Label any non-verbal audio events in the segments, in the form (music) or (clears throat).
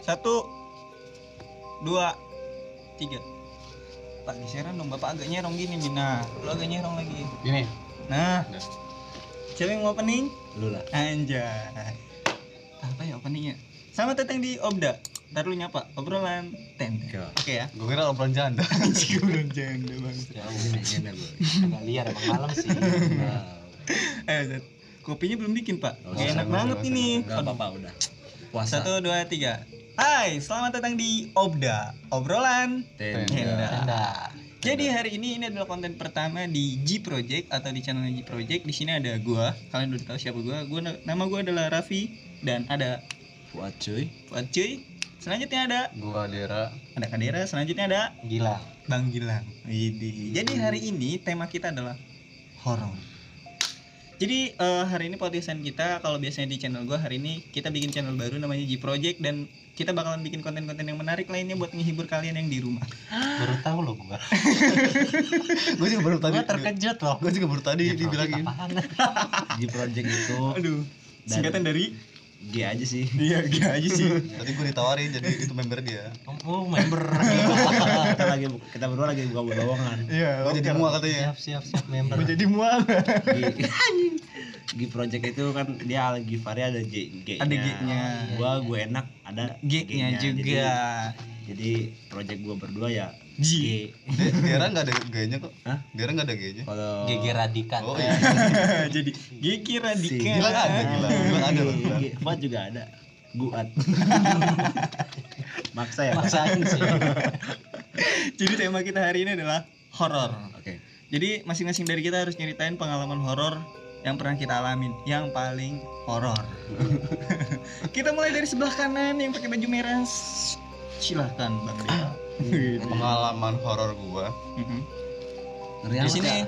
Satu, dua, tiga. Pak geseran dong, bapak agak nyerong gini, Mina. Lo agak nyerong lagi. Ini. Nah, siapa yang mau opening? Lu lah. Anjay. Apa ya openingnya? Selamat datang di Obda. Ntar lu nyapa, obrolan tenda. Oke. Oke ya. Gue kira obrolan janda. (laughs) Obrolan janda bang. Ya mungkin agenda gue. agak liar emang malam sih Eh, kopinya belum bikin pak. Nggak usah, enak nggak banget ini. Enggak apa-apa udah. Puasa. Satu, dua, tiga. Hai, selamat datang di Obda, obrolan Tenda. tenda. tenda Jadi hari ini ini adalah konten pertama di G Project atau di channel G Project. Di sini ada gua. Kalian udah tahu siapa gua. Gua nama gua adalah Raffi dan ada Buat cuy. Fuad Cuy. Selanjutnya ada Gua Dera. ada Kadera. Selanjutnya ada gila Bang Gilang. Widih. Jadi hari ini tema kita adalah horor. Jadi eh, hari ini podcastan kita kalau biasanya di channel gua hari ini kita bikin channel baru namanya G Project dan kita bakalan bikin konten-konten yang menarik lainnya buat menghibur kalian yang di rumah. baru tahu loh gua (laughs) Gue juga baru tadi. gua terkejut loh Gue juga baru tadi dibilangin. Di project itu Aduh. Singkatan dari G aja sih. (laughs) Iya, gak aja sih. Tadi gue ditawarin jadi itu member dia. oh member (laughs) kita lagi kita berdua lagi buka bohongan. Iya, Gue jadi muak katanya. siap siap siap member Mau jadi mual. G, (laughs) G project itu kan dia lagi Fari ada G, G Ada G-nya. Gua gue enak ada G-nya juga. Jadi, jadi project gua berdua ya G. G. De- Dera nggak ada gayanya kok. Hah? Dera nggak ada gayanya. Kalau GG Radika Oh iya. (laughs) jadi Gigi radikal. Gila ada, gila. Gila ada loh. Fuad juga ada. Guat. (laughs) Maksa ya. Maksain sih (laughs) Jadi tema kita hari ini adalah horor. Oke. Jadi masing-masing dari kita harus nyeritain pengalaman horor yang pernah kita alamin, yang paling horor. kita mulai dari sebelah kanan yang pakai baju merah. Silahkan Bang. Pengalaman horor gua. Ngeri Di sini ya?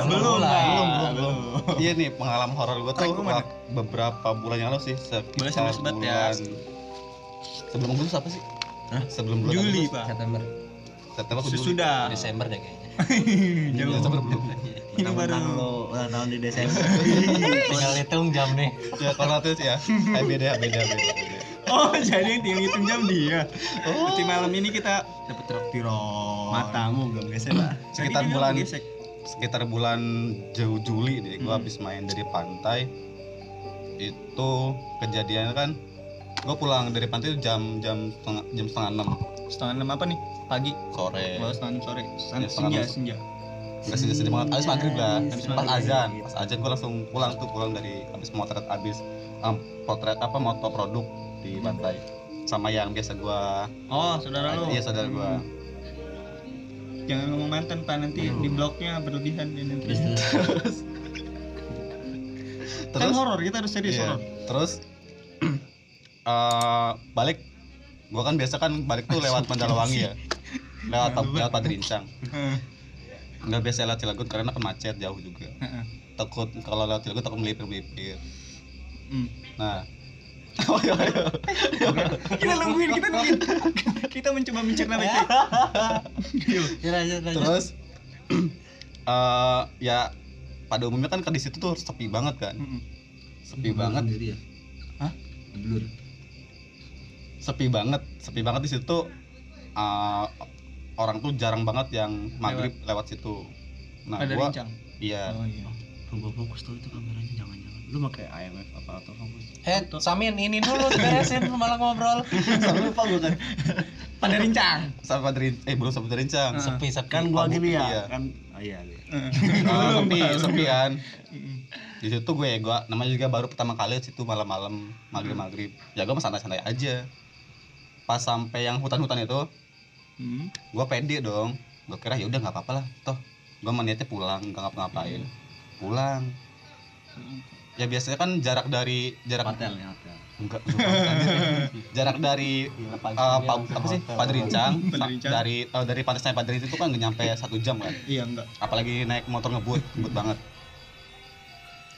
belum lah. Belum, belum, belum. Iya nih pengalaman horor gua tuh wak- beberapa bulan yang lalu sih. Boleh Sekitar ya. bulan. Sebelum Agustus apa sih? Hah? Sebelum bulan Juli. Pak. September. September? Sesudah. Desember deh kayaknya (laughs) Jauh. Desember belum. Ini baru lo ulang tahun di Desember. (laughs) tinggal hitung jam nih ya kalau ya. Eh, beda, beda, beda, beda. Oh, jadi yang hitung jam dia. Oh. Berarti malam ini kita dapat traktiran. Matamu belum gesek lah. Sekitar bulan gesek. sekitar bulan jauh Juli deh gua Hmm. habis main dari pantai itu kejadiannya kan gue pulang dari pantai itu jam jam setengah jam setengah enam Setengah enam apa nih? Pagi. sore Oh, setengah enam sore. Setengah Ya, setengah senja, senja. nggak sih sedih banget habis maghrib lah Habis pas azan pas azan gue langsung pulang tuh pulang dari habis motret habis um, potret apa moto produk di pantai sama yang biasa gua Oh, saudara lu. iya saudara gua Jangan ngomong mantan Pak nanti di blognya berlebihan ya nanti. Kan terus horor, kita harus serius Iya. horor. Terus (clears throat) eh balik gua kan biasa kan balik tuh lewat Mandalawangi ya. Lewat lewat Padrincang. Nggak biasa lewat Cilegon karena kan macet jauh juga. Heeh. Takut kalau lewat Cilegon takut melipir-melipir. Hmm. Nah. Oh, iya, iya. Kita nungguin, kita nungguin. kita mencoba mencerna ya lanjut lanjut Terus (clears throat) eh ya pada umumnya kan di situ tuh sepi banget kan. Sepi banget. Sendiri ya? Hah? Blur. sepi banget sepi banget di situ uh, orang tuh jarang banget yang maghrib lewat, situ nah Pada gua rincang. iya Oh iya. Coba fokus tuh itu kameranya jangan-jangan. Lu pakai IMF apa atau fokus? eh Samin ini dulu beresin (laughs) malah ngobrol sampai lupa gua kan Pada rincang. sampai Padrin eh belum sampai Padrincang Ah. sepi sepi Kan gua gini ya, iya. kan oh iya. iya. Ah, (laughs) sepi sepi kan Mm-mm. (laughs) di situ gue gua namanya juga baru pertama kali di situ malam-malam maghrib maghrib ya gue santai-santai aja pas sampai yang hutan-hutan itu Hmm. gue pede dong gue kira ya udah nggak apa-apa lah toh gue niatnya pulang nggak ngapa-ngapain pulang ya biasanya kan jarak dari jarak Hotel ya, hotel. enggak (laughs) jarak dari Iya, eh, pa- apa sih Padrincang dari eh, dari pantai sampai Padrincang itu kan nggak nyampe satu jam kan Iya enggak. apalagi naik motor ngebut ngebut banget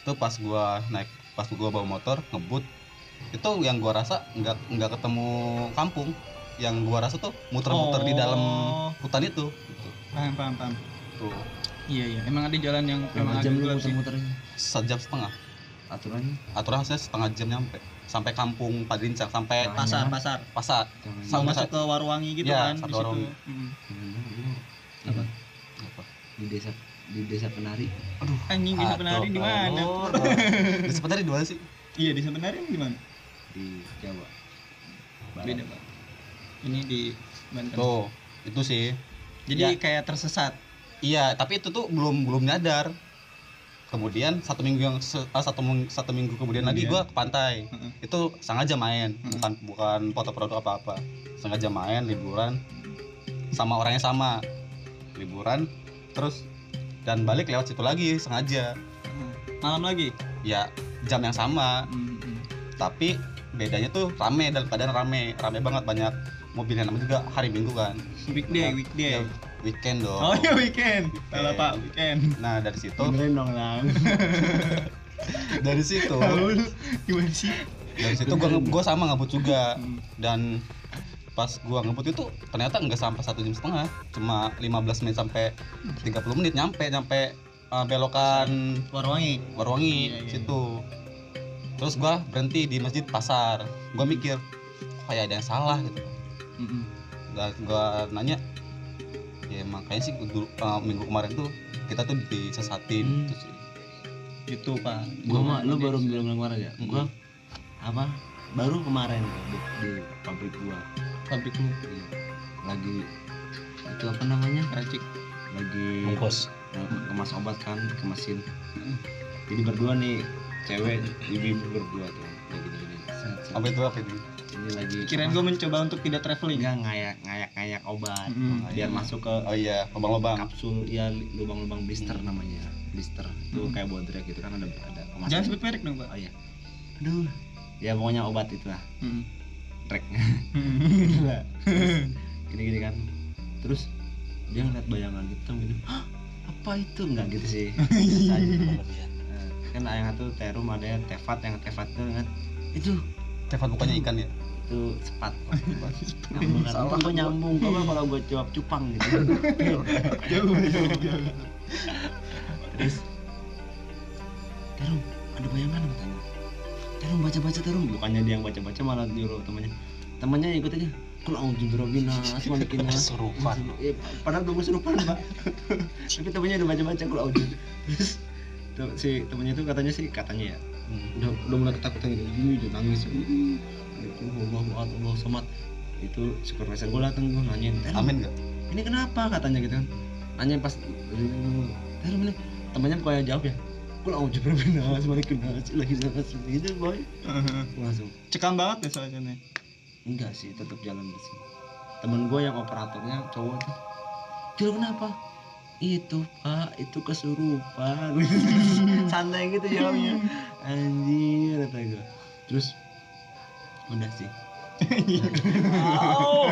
itu pas gua naik pas gua bawa motor ngebut itu yang gua rasa nggak nggak ketemu kampung yang gua rasa tuh muter-muter di dalam Oh. hutan itu gitu. Paham, paham, paham. tuh Iya, iya. Emang ada jalan yang Berapa emang jam agak lu muter-muternya? sejam setengah. Aturannya? Aturan saya setengah jam nyampe. Sampai kampung Padrincang sampai Ah. pasar pasar. Pasar. Mau Sampai masuk ke Warwangi gitu Iya, kan satu di situ. Mm. Hmm, lu Apa? apa? Di desa di desa penari. Anjing bisa penari di mana? Di (laughs) sebentar di mana sih? Iya di penari di mana? Di Jawa. Barat. beda pak. Ini di Banten. Tuh itu sih. Jadi Ya. kayak tersesat iya tapi itu tuh belum belum nyadar. Kemudian satu minggu yang ah, satu ming- satu minggu kemudian lagi gua ke pantai. Itu sengaja main bukan bukan foto produk apa apa sengaja main liburan sama orangnya sama. Liburan terus dan balik lewat situ lagi sengaja. Malam lagi? Ya jam yang sama. Mm, mm. tapi bedanya tuh rame dalam keadaan rame. Rame banget banyak. Mobil yang namanya juga hari minggu kan. Weekday Ya, weekday. ya, weekend dong. Oh iya weekend. Weekend. salah pak weekend. Nah dari situ benerin dong lang (laughs) dari situ gimana sih? dari situ gua gua sama ngebut juga. Mm. dan pas gua ngebut itu ternyata nggak sampai satu jam setengah. Cuma 15 menit sampai 30 menit nyampe nyampe uh, belokan Warwangi. Warwangi Iya, iya. situ. Terus gua berhenti di masjid pasar. Gua mikir "Kok kayak ada yang salah gitu. Mm, mm. dan gua nanya ya makanya sih dulu, uh, minggu kemarin tuh kita tuh disesatin. Hmm. gitu sih gitu pak. Gua mah lu baru bilang kemarin ya? Mm-mm. gua apa? Baru kemarin di, di pabrik gua. Pabrik lu? Iya. lagi itu apa namanya? Racik lagi Bungkus. kemas obat kan kemasin Mm. jadi berdua nih cewek ibu berdua tuh lagi gini apa itu apa itu ini lagi kirain gue mencoba untuk tidak traveling. Enggak ngayak ngayak ngayak obat Mm. biar masuk ke oh iya lubang-lubang. kapsul ya lubang-lubang blister Hmm. namanya. Blister. Itu Hmm. kayak bodrek gitu kan ada ada kemasan jangan sebut merek dong pak. Oh iya. Aduh. Ya pokoknya obat itu lah Mm. trek Mm. Gila. (laughs) gini gini kan. Terus dia ngeliat bayangan hitam gitu. "Hah, apa itu? Enggak gitu sih. (laughs) Biasa aja. Berlebihan. Nah, kan yang satu terum ada yang tefat yang tefat itu kan. Itu. Tevan bukannya ikan ya itu sepat nyambung kan gue nyambung coba kalau gue jawab cupang gitu? (laughs) Jauh jauh jauh terus terum ada bayangan katanya terum baca baca terum bukannya dia yang baca baca malah nyuruh temannya. Temannya ikut aja. Kalau mau jujur binas (laughs) malikin Kesurupan. ya, padahal belum kesurupan pak. Tapi temannya udah baca baca kalau aujud terus si temannya itu katanya sih katanya ya udah udah mulai ketakutan gitu. Gini udah nangis itu Allah Allah Allah somat itu supervisor gue datang gue "Terum, amin gak ini kenapa? katanya gitu kan. Nanya pas Terum ini temannya bukannya jawab ya? Gue langsung binas malikin lagi nas gitu boy. Langsung cekam banget deh soalnya enggak sih tetap jalan bersih temen gue yang operatornya cowok tuh Jul kenapa? Itu pak itu kesurupan. (laughs) Santai gitu jawabnya. Anjir kata gue terus udah sih Au.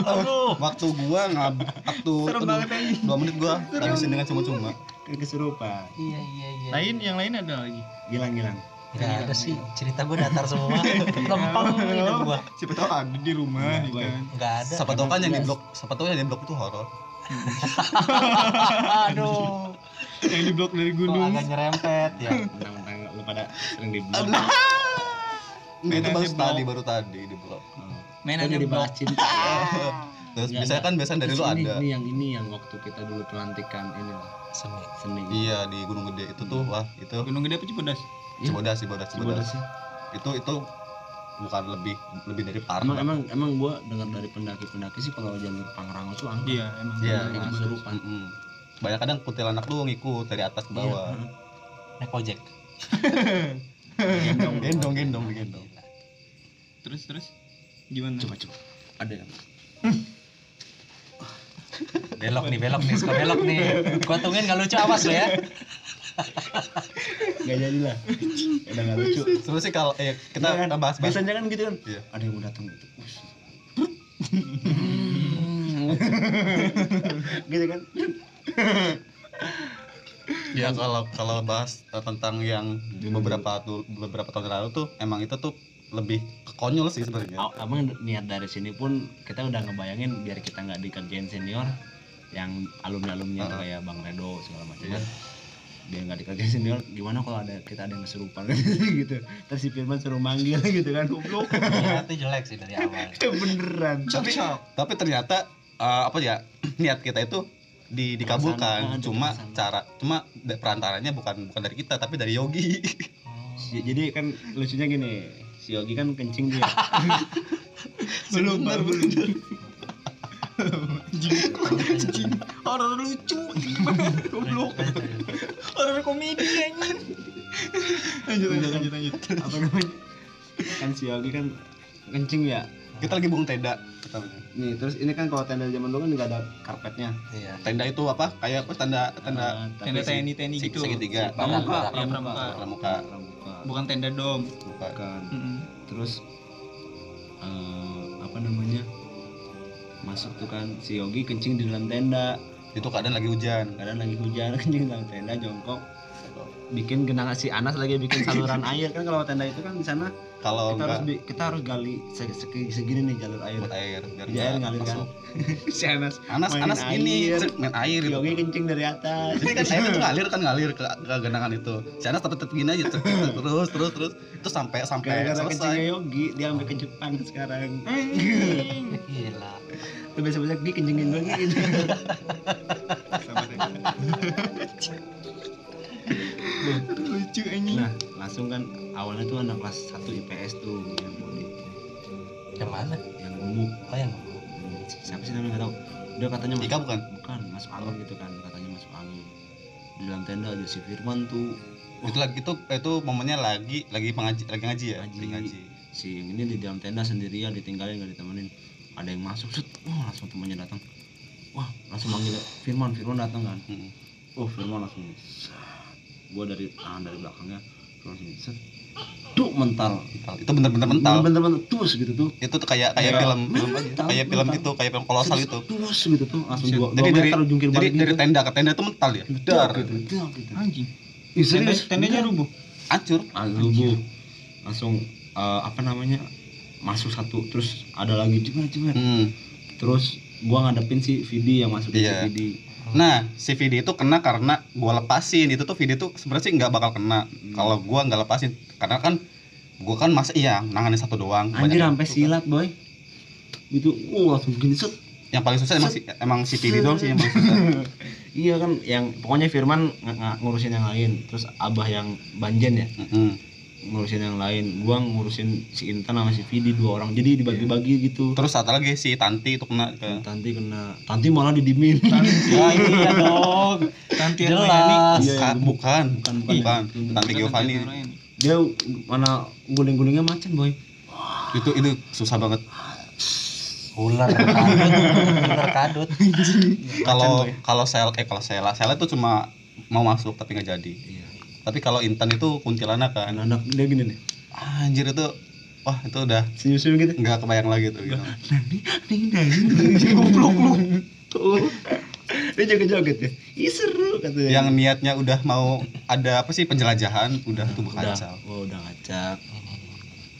Aduh. waktu gua ngab waktu serem banget aja dua menit gua habisin dengan cuma-cuma kayak kesurupan Iya iya iya. lain yang lain ada lagi gilang gilang Gak ada sih. Cerita gue datar semua. (laughs) Lempeng hidup gua. siapa tahu ada di rumah Iya, ya kan Gak ada. siapa tahu kan yang di blok siapa tahu yang di blok itu horor (laughs) Aduh. yang di blok dari Kok gunung agak nyerempet ya. mentang-mentang lu pada sering di blog Enggak, itu baru tadi baru tadi di blok. Main aja cinta terus biasanya kan biasanya dari Terus lu ini, ada. ini yang ini yang waktu kita dulu pelantikan ini lah. Seni. seni. Iya di gunung gede itu tuh wah itu. Gunung gede apa cibodas? Iya. cibodas cibodas Coba cibodas sih itu itu bukan lebih lebih dari parah emang emang emang gua dengar dari pendaki-pendaki sih kalau jalur Pangrango tuh angker. Iya emang Iya, Cibodas. kesurupan Mm-mm. banyak kadang kuntilanak lu ngikut dari atas ke bawah. Iya, Naik ojek. (laughs) gendong gendong. gendong gendong terus terus? Gimana? Coba coba. Ada yang (laughs) Belok nih, belok nih, suka belok nih. Gua tungguin gak lucu awas lo ya. (laughs) nggak jadi lah. Udah nggak lucu. Terus sih kalau eh, kita Iya kan? kita bahas bahas biasanya kan gitu kan? Iya. ada yang mau datang gitu. Ush. (laughs) gitu kan? Ya kalau kalau bahas tentang yang beberapa tuh beberapa tahun lalu tuh emang itu tuh lebih konyol sih sebenarnya A- abang niat dari sini pun kita udah ngebayangin biar kita nggak dikerjain senior yang alumni alumni Ah. kayak bang Redo segala macam Iya. kan biar nggak dikerjain senior gimana kalau ada kita ada yang kesurupan (laughs) gitu terus si Firman suruh manggil (laughs) gitu kan goblok itu jelek sih dari awal. (laughs) beneran tapi tapi ternyata eh, apa ya (clears throat) niat kita itu di dikabulkan cuma terlaksana. cara cuma perantaranya bukan bukan dari kita tapi dari Yogi Si- jadi kan lucunya gini si Yogi kan kencing dia. (laughs) Belum benar benar anjing horor lucu goblok. Horor komedi anjing. Lanjut lanjut lanjut lanjut. Apa namanya? Kan si Yogi kan kencing ya. Kita lagi bunga tenda. Nih terus ini kan kalau tenda zaman dulu kan nggak ada karpetnya. Iya. tenda itu apa? Kayak apa? Tenda tenda. Tapi tenda TNI TNI gitu. segitiga. Pramuka. Iya, pramuka. Pramuka. Bukan tenda dom bukan. Bukan Mm-mm. terus eh, apa namanya masuk tuh kan si Yogi kencing di dalam tenda. Itu keadaan lagi hujan. Kadang lagi hujan (laughs) kencing di dalam tenda jongkok. Bikin genangan si Anas lagi bikin saluran (laughs) air. Kan kalau tenda itu kan di sana kalau kita harus enggak bi- kita harus gali se- segi- segini nih jalur air. Buat air biar air ngalir kan? (laughs) si Anas Anas main Anas ini main air si itu Yogi kencing dari atas. Jadi kan air itu (laughs) ngalir kan ngalir ke, ke genangan itu. Si Anas tetap tetap gini aja cek, terus terus terus. Itu sampai sampai gara-gara selesai. kencingnya Yogi dia sampai ke Jepang sekarang (laughs) Gila. tuh biasa-biasa Gi kencingin gue gitu lucu anjing. Nah langsung kan awalnya tuh anak kelas 1 IPS tuh yang body Yang mana? yang gemuk Oh yang siapa sih namanya nggak tahu. Dia katanya Ika bukan? bukan masuk angin gitu kan katanya masuk angin. Di dalam tenda aja si Firman tuh. Itu lagi itu itu momennya lagi lagi pengaji lagi ngaji ya? Ngaji. ngaji. Si yang ini di dalam tenda sendirian ditinggalin gak ditemenin. Ada yang masuk set. Wah langsung temannya datang. Wah langsung manggil Firman Firman datang kan. Mm. oh Firman langsung gua dari tangan dari belakangnya tuh mental. Mental. itu bener-bener mental. Bener-bener tus gitu tuh. Itu tuh kayak kayak Kayak film film mental, kayak film mental. itu kayak film kolosal itu tus gitu tuh. Langsung dua, jadi dua dari meter jungkir dari, balik dari gitu. tenda ke tenda itu mental ya dar gitu, gitu. anjing. Tenda, serius? Tendanya rubuh. Hancur. Lubuh langsung eh, apa namanya masuk satu terus ada lagi juga juga Hmm. terus gua ngadepin si Vidi yang masuk Iya. si Vidi Nah, si VD itu kena karena gua lepasin. Itu tuh VD tuh sebenarnya sih nggak bakal kena kalau gua nggak lepasin. Karena kan gua kan masa iya nanganin satu doang. anjir sampai silat boy itu uh langsung gini set Yang paling susah emang si emang si VD doang sih yang paling susah. (laughs) iya kan yang pokoknya Firman ng- ng- ngurusin yang lain terus Abah yang Banjen ya Mm-mm. Ngurusin yang lain gua ngurusin si Intan sama si Vidi dua orang jadi dibagi-bagi gitu Terus satu lagi si Tanti itu kena ke Tanti kena Tanti malah didimin Ya (laughs) iya dong. Tanti Jelas. Iya, Ka- yang bukan, bukan, bukan, bukan. Tanti Giovanni. Dia mana guling-gulingnya macan boy Itu itu susah banget. Ular kadut. Ular kadut. Kalau kalau sel eh kalau sela sela itu cuma mau masuk tapi nggak jadi. iya Tapi kalau Intan itu kuntilanak kan. anak dia gini nih Anjir itu wah itu udah senyum-senyum gitu nggak kebayang lagi tuh gitu. Nani, nani, goblok lu. Tuh. Dia joget-joget ya. Ih seru katanya. yang niatnya udah mau ada apa sih penjelajahan udah tuh udah, kacau oh, udah ngacak.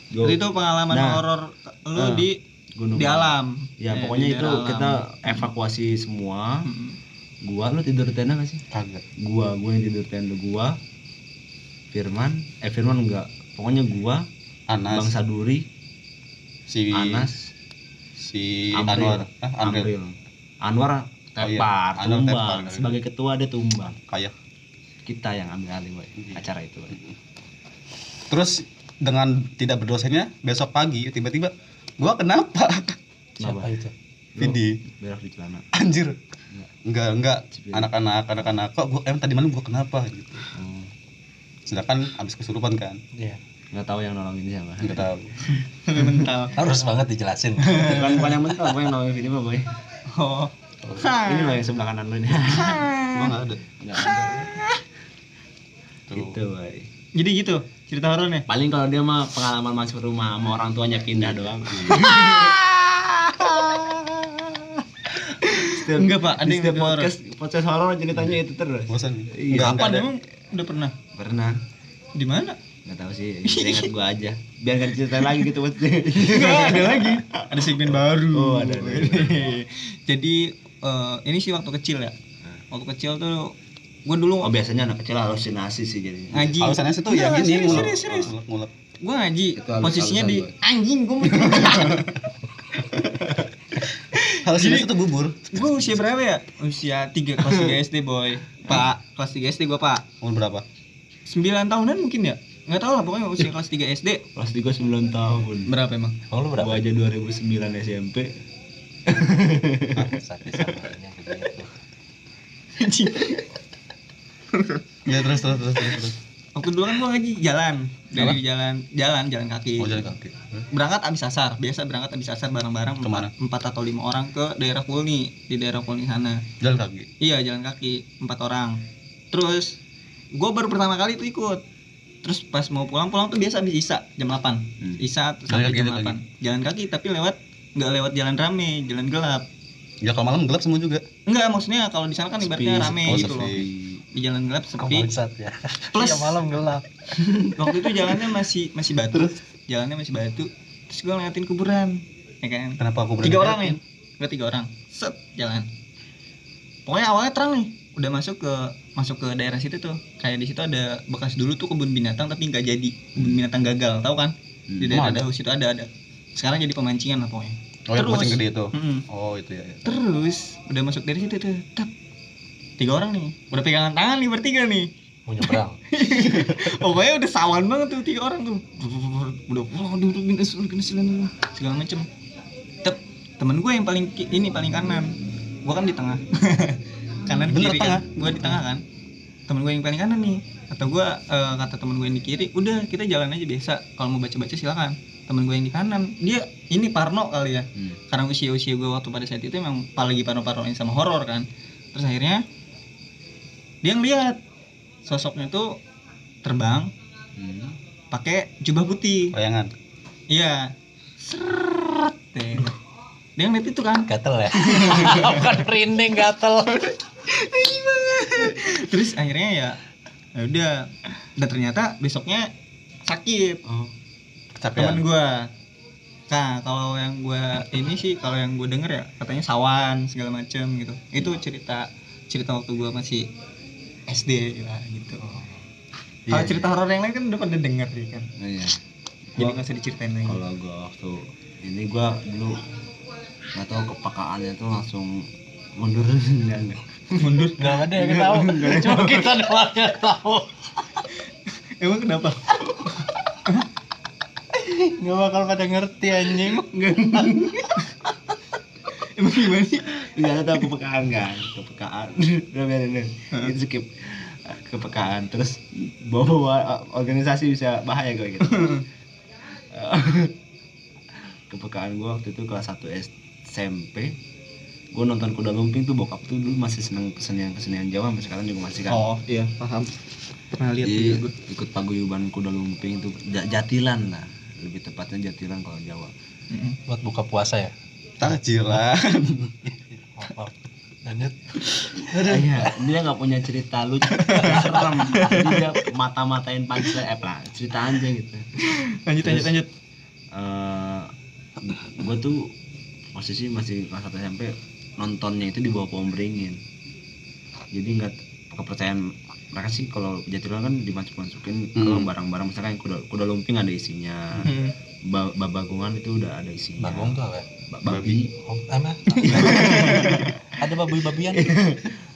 Jadi itu pengalaman Nah. horor lu Nah. di Gunung di alam. Ya, Eh, pokoknya itu alam. kita evakuasi semua. Mm-mm. Gua lu tidur tenda gak sih? kagak Gua, gua yang tidur di tenda gua. Firman, eh Firman enggak. Pokoknya gua, Bang Anas Saduri, si Anas, si. Anwar ah, Amril. Anwar Oh, iya. tepar, Anwar tumbang. tepar. Sebagai ketua dia tumbang. kayak Kita yang ambil alih Iya. acara itu. Boy. terus dengan tidak berdosennya besok pagi tiba-tiba gua kenapa (laughs) Siapa itu? Vidi Berak di celana. anjir enggak enggak anak-anak anak-anak kok gua em tadi malam gua kenapa gitu Hmm. Sedangkan abis kesurupan kan. Iya. nggak tahu yang nolongin siapa. Nggak (laughs) tahu. Mental. Harus banget dijelasin. bukan bukan yang mental bukan yang nolongin ini mah boy. Oh. ini loh yang sebelah kanan lo ini. Gua nggak ada. Nggak ada. Tuh. Gitu boy. Jadi gitu cerita horornya. paling kalau dia mah pengalaman masuk rumah sama orang tuanya pindah doang. Setiap- Enggak, Pak, ada yang setiap podcast podcast horor ceritanya itu terus. Bosan. Iya. Ada. emang udah pernah? pernah Di mana? nggak tahu sih saya ingat gua aja biar gak diceritain lagi gitu buat Enggak, ada lagi. Ada segmen baru. Oh, ada, ada. Jadi eh, ini sih waktu kecil ya. Waktu kecil tuh gue dulu oh biasanya anak kecil halusinasi sih jadi ngaji Alasannya itu yang Enggak, ini serius, serius, serius. Ngulek, gue ngaji posisinya di gue. anjing gue (laughs) Halusinasi itu bubur. gue usia berapa ya usia 3 kelas 3 SD boy pak kelas 3 SD gue pak Umur berapa? 9 tahunan mungkin ya nggak tahu lah pokoknya usia kelas 3 SD kelas 3 9 tahun berapa emang Oh, lu berapa? gua aja 2009 SMP Sakit samanya begitu. Ya terus terus terus terus. terus. Waktu dulu kan gue ngaji jalan dari Apa? jalan jalan jalan kaki Oh jalan kaki. berangkat abis asar biasa berangkat abis asar bareng-bareng Ke mana? empat, empat atau lima orang ke daerah Pulni di daerah Pulni sana Jalan kaki. iya jalan kaki empat orang terus gue baru pertama kali tuh ikut terus pas mau pulang pulang tuh biasa abis isa jam 8 Hmm. isa Jalan sampai jam 8 jalan kaki tapi lewat nggak lewat jalan rame jalan gelap Ya kalau malam gelap semua juga. enggak maksudnya kalau di sana kan ibaratnya rame oh, gitu loh. Di jalan gelap sepi ya? Plus- Iya, malam gelap. waktu itu jalannya masih masih batu jalannya masih batu terus gue ngeliatin kuburan ya kan Kenapa aku berani tiga orang nih gue tiga orang set jalan pokoknya awalnya terang nih udah masuk ke masuk ke daerah situ tuh kayak di situ ada bekas dulu tuh kebun binatang tapi nggak jadi kebun binatang gagal tahu kan di Hmm. daerah ada? Daus itu ada ada sekarang jadi pemancingan lah pokoknya Oh yang Terus. kucing gede itu. Mm-mm. Oh itu ya. ya. terus udah masuk dari situ tuh tap tiga orang nih. Udah pegangan tangan nih bertiga nih. Mau nyebrang. (laughs) pokoknya udah sawan banget tuh tiga orang tuh. Udah wah duduk gini gini segala macem. Tep, temen gue yang paling ini paling kanan. Gue kan di tengah. (laughs) Kanan Bener kiri tengah? kan gue di tengah kan. Temen gue yang paling kanan nih. Kata gue eh, kata temen gue yang di kiri udah kita jalan aja biasa. Kalau mau baca baca silakan. Temen gue yang di kanan. Dia ini Parno kali ya. Hmm. karena usia usia gue waktu pada saat itu emang apalagi Parno Parnoin sama horor kan. Terus akhirnya dia ngeliat sosoknya tuh terbang Hmm. pakai jubah putih Bayangan. iya seret deh dia ngeliat itu kan Gatel ya? (laughs) Bukan merinding gatel. terus akhirnya ya ya udah dan ternyata besoknya sakit Oh. teman Kecapean. gua nah kalau yang gua ini sih kalau yang gua denger ya katanya sawan segala macem gitu itu cerita cerita waktu gua masih SD lah gitu. Kalau Iya, cerita horor yang lain kan udah pada denger sih kan? Oh, iya. jadi nggak usah diceritain lagi. kalau gua waktu ini gua dulu nggak tahu kepakaannya tuh langsung mundur. Enggak (laughs) enggak mundur? Gak ada yang tahu. Cuma kita doang yang tahu. emang kenapa? Gak bakal pada ngerti anjing. emang gimana sih? Nggak tahu kepekaan kan kepekaan udah biarin itu skip kepekaan. Terus bawa bawa organisasi bisa bahaya gue gitu. (laughs) Kepekaan gue waktu itu kelas 1 SMP gue nonton kuda lumping tuh bokap tuh dulu masih seneng kesenian kesenian Jawa sampai sekarang juga masih kan? Oh iya paham. Pernah lihat Jadi, juga gue ikut paguyuban kuda lumping itu Ja- jatilan lah. Lebih tepatnya jatilan kalau Jawa. Buat buka puasa ya? Takjilan. (laughs) Lanjut. Iya, dia nggak punya cerita lucu, serem. Jadi dia mata-matain punchline, eh lah, cerita aja gitu. lanjut lanjut Terus- lanjut Eh, gue tuh posisi masih kelas 1 SMP nontonnya itu di bawah pohon beringin. Jadi nggak kepercayaan mereka sih kalau jatilan kan dimasuk-masukin ke Hmm. barang-barang misalkan kuda kuda lumping ada isinya, Hmm. ba babagungan itu udah ada isinya. Bagong tuh apa? Ba- babi. Oh, emang? Ada babi-babian?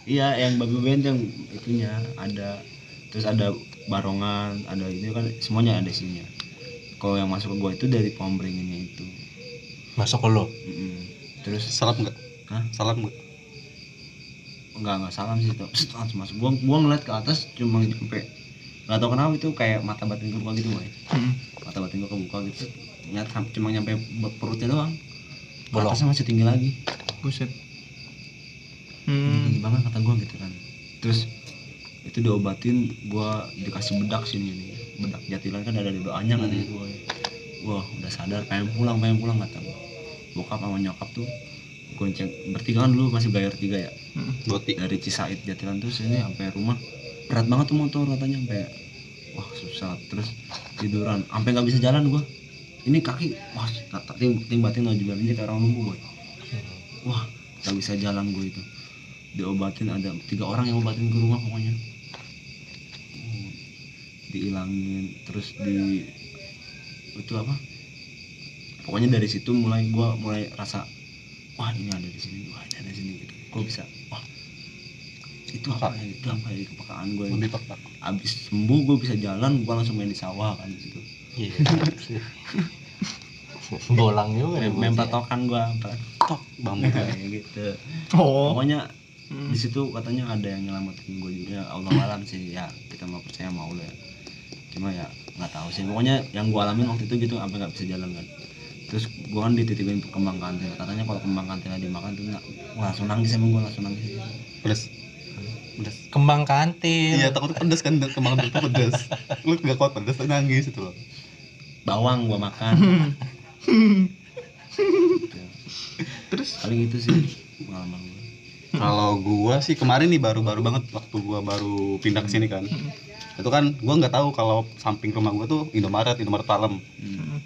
Iya, yang babi band yang itunya ada. Terus ada barongan, ada ini kan semuanya ada isinya. Kalau yang masuk ke gua itu dari pohon beringinnya itu. Masuk ke lo? Mm-mm. Terus Salam enggak? Hah? Salam enggak? enggak enggak salam sih tuh. Langsung masuk. Gua gua ngeliat ke atas cuma sampai nggak tahu kenapa itu kayak mata batin kebuka gitu boy. Hmm. Mata batin gua kebuka gitu. Nyat cuma nyampe perutnya doang. Bolong. Atasnya masih tinggi lagi. buset tinggi hmm. banget kata gua gitu kan terus itu diobatin gua dikasih bedak sini nih bedak jatilan kan ada doanya kan Hmm. itu boy wah udah sadar pengen pulang pengen pulang kata gua bokap sama nyokap tuh gonceng bertiga kan dulu masih bayar tiga ya Hmm. Boti. dari Cisaid jatilan tuh sini sampai rumah berat banget tuh motor katanya sampai wah susah terus tiduran sampai nggak bisa jalan gua ini kaki wah tak tim tim batin lo juga. Ini kayak orang lumpuh boy. Wah nggak bisa jalan gue itu. Diobatin ada tiga orang yang obatin ke rumah pokoknya. Oh, diilangin terus di itu apa? Pokoknya dari situ mulai gua mulai rasa wah ini ada di sini wah ini ada di sini gitu. Gua bisa wah itu apa ya? Itu apa ya? Kepekaan gue abis sembuh gue bisa jalan gue langsung main di sawah kan di situ Iya. Bolang juga main bocah. patokan gue tok bambu kayak gitu. Oh. pokoknya Hmm. di situ katanya ada yang nyelamatin gue juga. Ya Allah alam sih ya. Kita mau percaya mau ya cuma ya nggak tahu sih. Pokoknya yang gue alamin waktu itu gitu sampai nggak bisa jalan kan. Terus gue kan dititipin kembang kantil katanya kalau kembang kantil dimakan tuh nggak wah langsung nangis emang gue langsung nangis. Pedes. Pedes. Kembang kantil. iya takut pedes kan kemang itu pedes. Lu nggak kuat pedes nangis itu loh bawang gue makan. Gitu. Terus? Paling itu sih pengalaman gue kalau gua sih kemarin nih baru-baru banget waktu gua baru pindah ke sini kan. Itu kan gua nggak tahu kalau samping rumah gua tuh Indomaret Indomaret Palem. Hmm.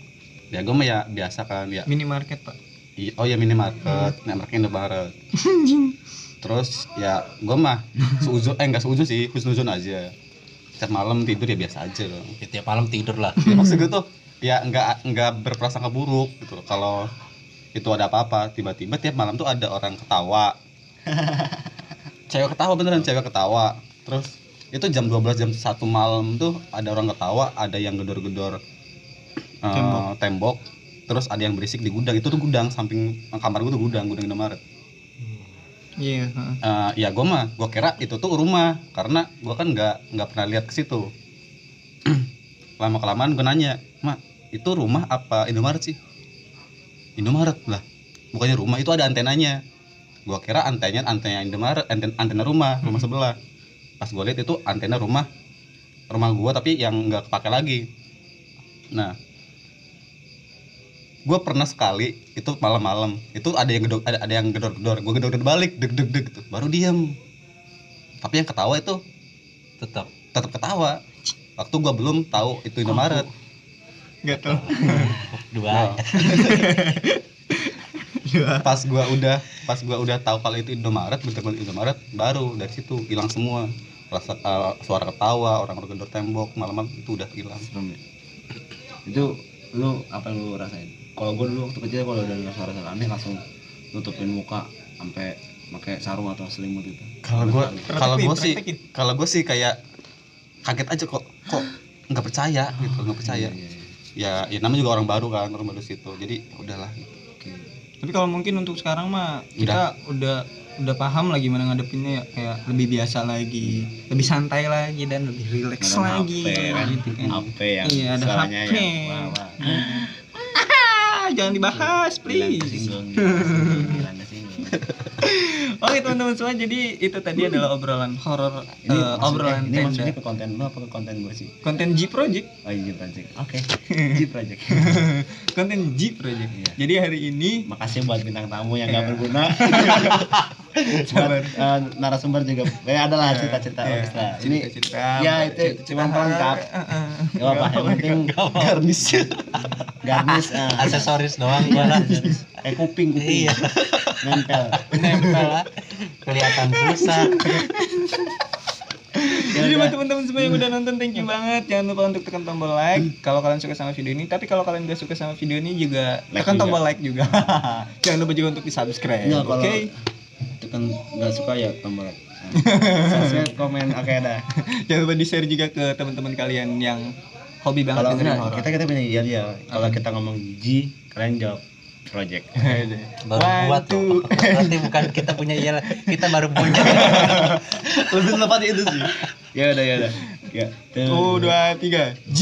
ya gua mah ya biasa kan ya. Minimarket, Pak. oh ya minimarket. Nah mereka Indomaret. Terus ya gua mah seuzon eh nggak seuzon sih husnuzon aja. Setiap malam tidur ya biasa aja. Loh Ya, tiap malam tidur lah. ya maksud gue tuh ya nggak nggak berprasangka buruk gitu loh. kalau itu ada apa-apa tiba-tiba tiap malam tuh ada orang ketawa. (laughs) Cewek ketawa beneran cewek ketawa. Terus itu jam 12 jam satu malam tuh ada orang ketawa ada yang gedor-gedor eh, Tembok. tembok. Terus ada yang berisik di gudang. Itu tuh gudang samping kamar gue tuh gudang gudang Indomaret. Iya, heeh. Eh, ya gue mah gue kira itu tuh rumah. Karena gue kan nggak nggak pernah lihat ke situ. (clears throat) Lama kelamaan gue nanya mak itu rumah apa Indomaret sih? Indomaret lah. Bukannya rumah itu ada antenanya. Gue kira antenanya antena Indomaret antena, antena rumah rumah sebelah. Pas gue lihat itu antena rumah rumah gue tapi yang nggak kepake lagi. Nah gue pernah sekali itu malam-malam. Itu ada yang gedor ada, ada yang gedor-gedor. Gue gedor-gedor balik deg deg deg gitu baru diam tapi yang ketawa itu Tetap. tetap ketawa. Waktu gue belum tahu itu Indomaret Enggak tahu. Dua. pas gua udah pas gua udah tahu kalau itu Indomaret bener-bener Indomaret baru dari situ hilang semua rasa eh, suara ketawa orang gedor tembok malam-malam itu udah hilang serem ya itu lu apa yang lu rasain kalau gue dulu waktu kecil kalau udah dengar suara-suara aneh langsung nutupin muka sampai pakai sarung atau selimut itu kalau gua kalau gua sih praktekin. kalau gua sih kayak kaget aja kok kok nggak percaya gitu nggak percaya iya, iya. Ya ya namanya juga orang baru kan orang baru situ jadi ya udahlah gitu. Oke. Tapi kalau mungkin untuk sekarang mah kita udah udah paham lah gimana ngadepinnya ya kayak lebih biasa lagi, lebih santai lagi dan lebih rileks lagi. HP kan gitu kan. HP yang Iya, ada HP. yang wah, wah. (laughs) Ah, jangan dibahas, please. (laughs) (laughs) Oke teman-teman semua, jadi itu tadi adalah obrolan horor, ini maksudnya, obrolan ini tenda, maksudnya ke konten lu apa ke konten gue sih? Konten G Project, oh iya project. Oke. (laughs) G project. (laughs) Konten G Project. Iya. Jadi hari ini makasih buat bintang tamu yang gak Iya. berguna. Buat eh, narasumber juga. Eh ada lah cerita-cerita Iya, bagus lah ini cerita-cerita, ya itu cuma pelengkap gak apa yang penting garnish. Garnish. Aksesoris doang gua lah. eh kuping kuping. Iya. Nempel Nempel lah. Kelihatan susah. (laughs) Ya Jadi buat teman-teman semua yang udah nonton thank you banget. Jangan lupa untuk tekan tombol like kalau kalian suka sama video ini. Tapi kalau kalian gak suka sama video ini juga Like tekan juga. tombol like juga. (laughs) Jangan lupa juga untuk di-subscribe. Nggak, Oke. kalau itu kan nggak suka ya tombol like. Subscribe (laughs) komen oke dah Jangan lupa di-share juga ke teman-teman kalian yang hobi banget kalau dengerin enggak, horor. kita kita pilih ya dia kalau kita ngomong G kalian jawab project (laughs) Baru One, buat tuh. (laughs) Berarti bukan kita punya iya kita baru punya. (laughs) lebih tepatnya itu sih ya udah ya udah ya tuh. Satu, dua, tiga. G.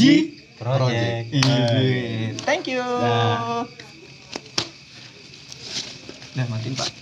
Project. Iya. Thank you. Dah. Dah matiin pak.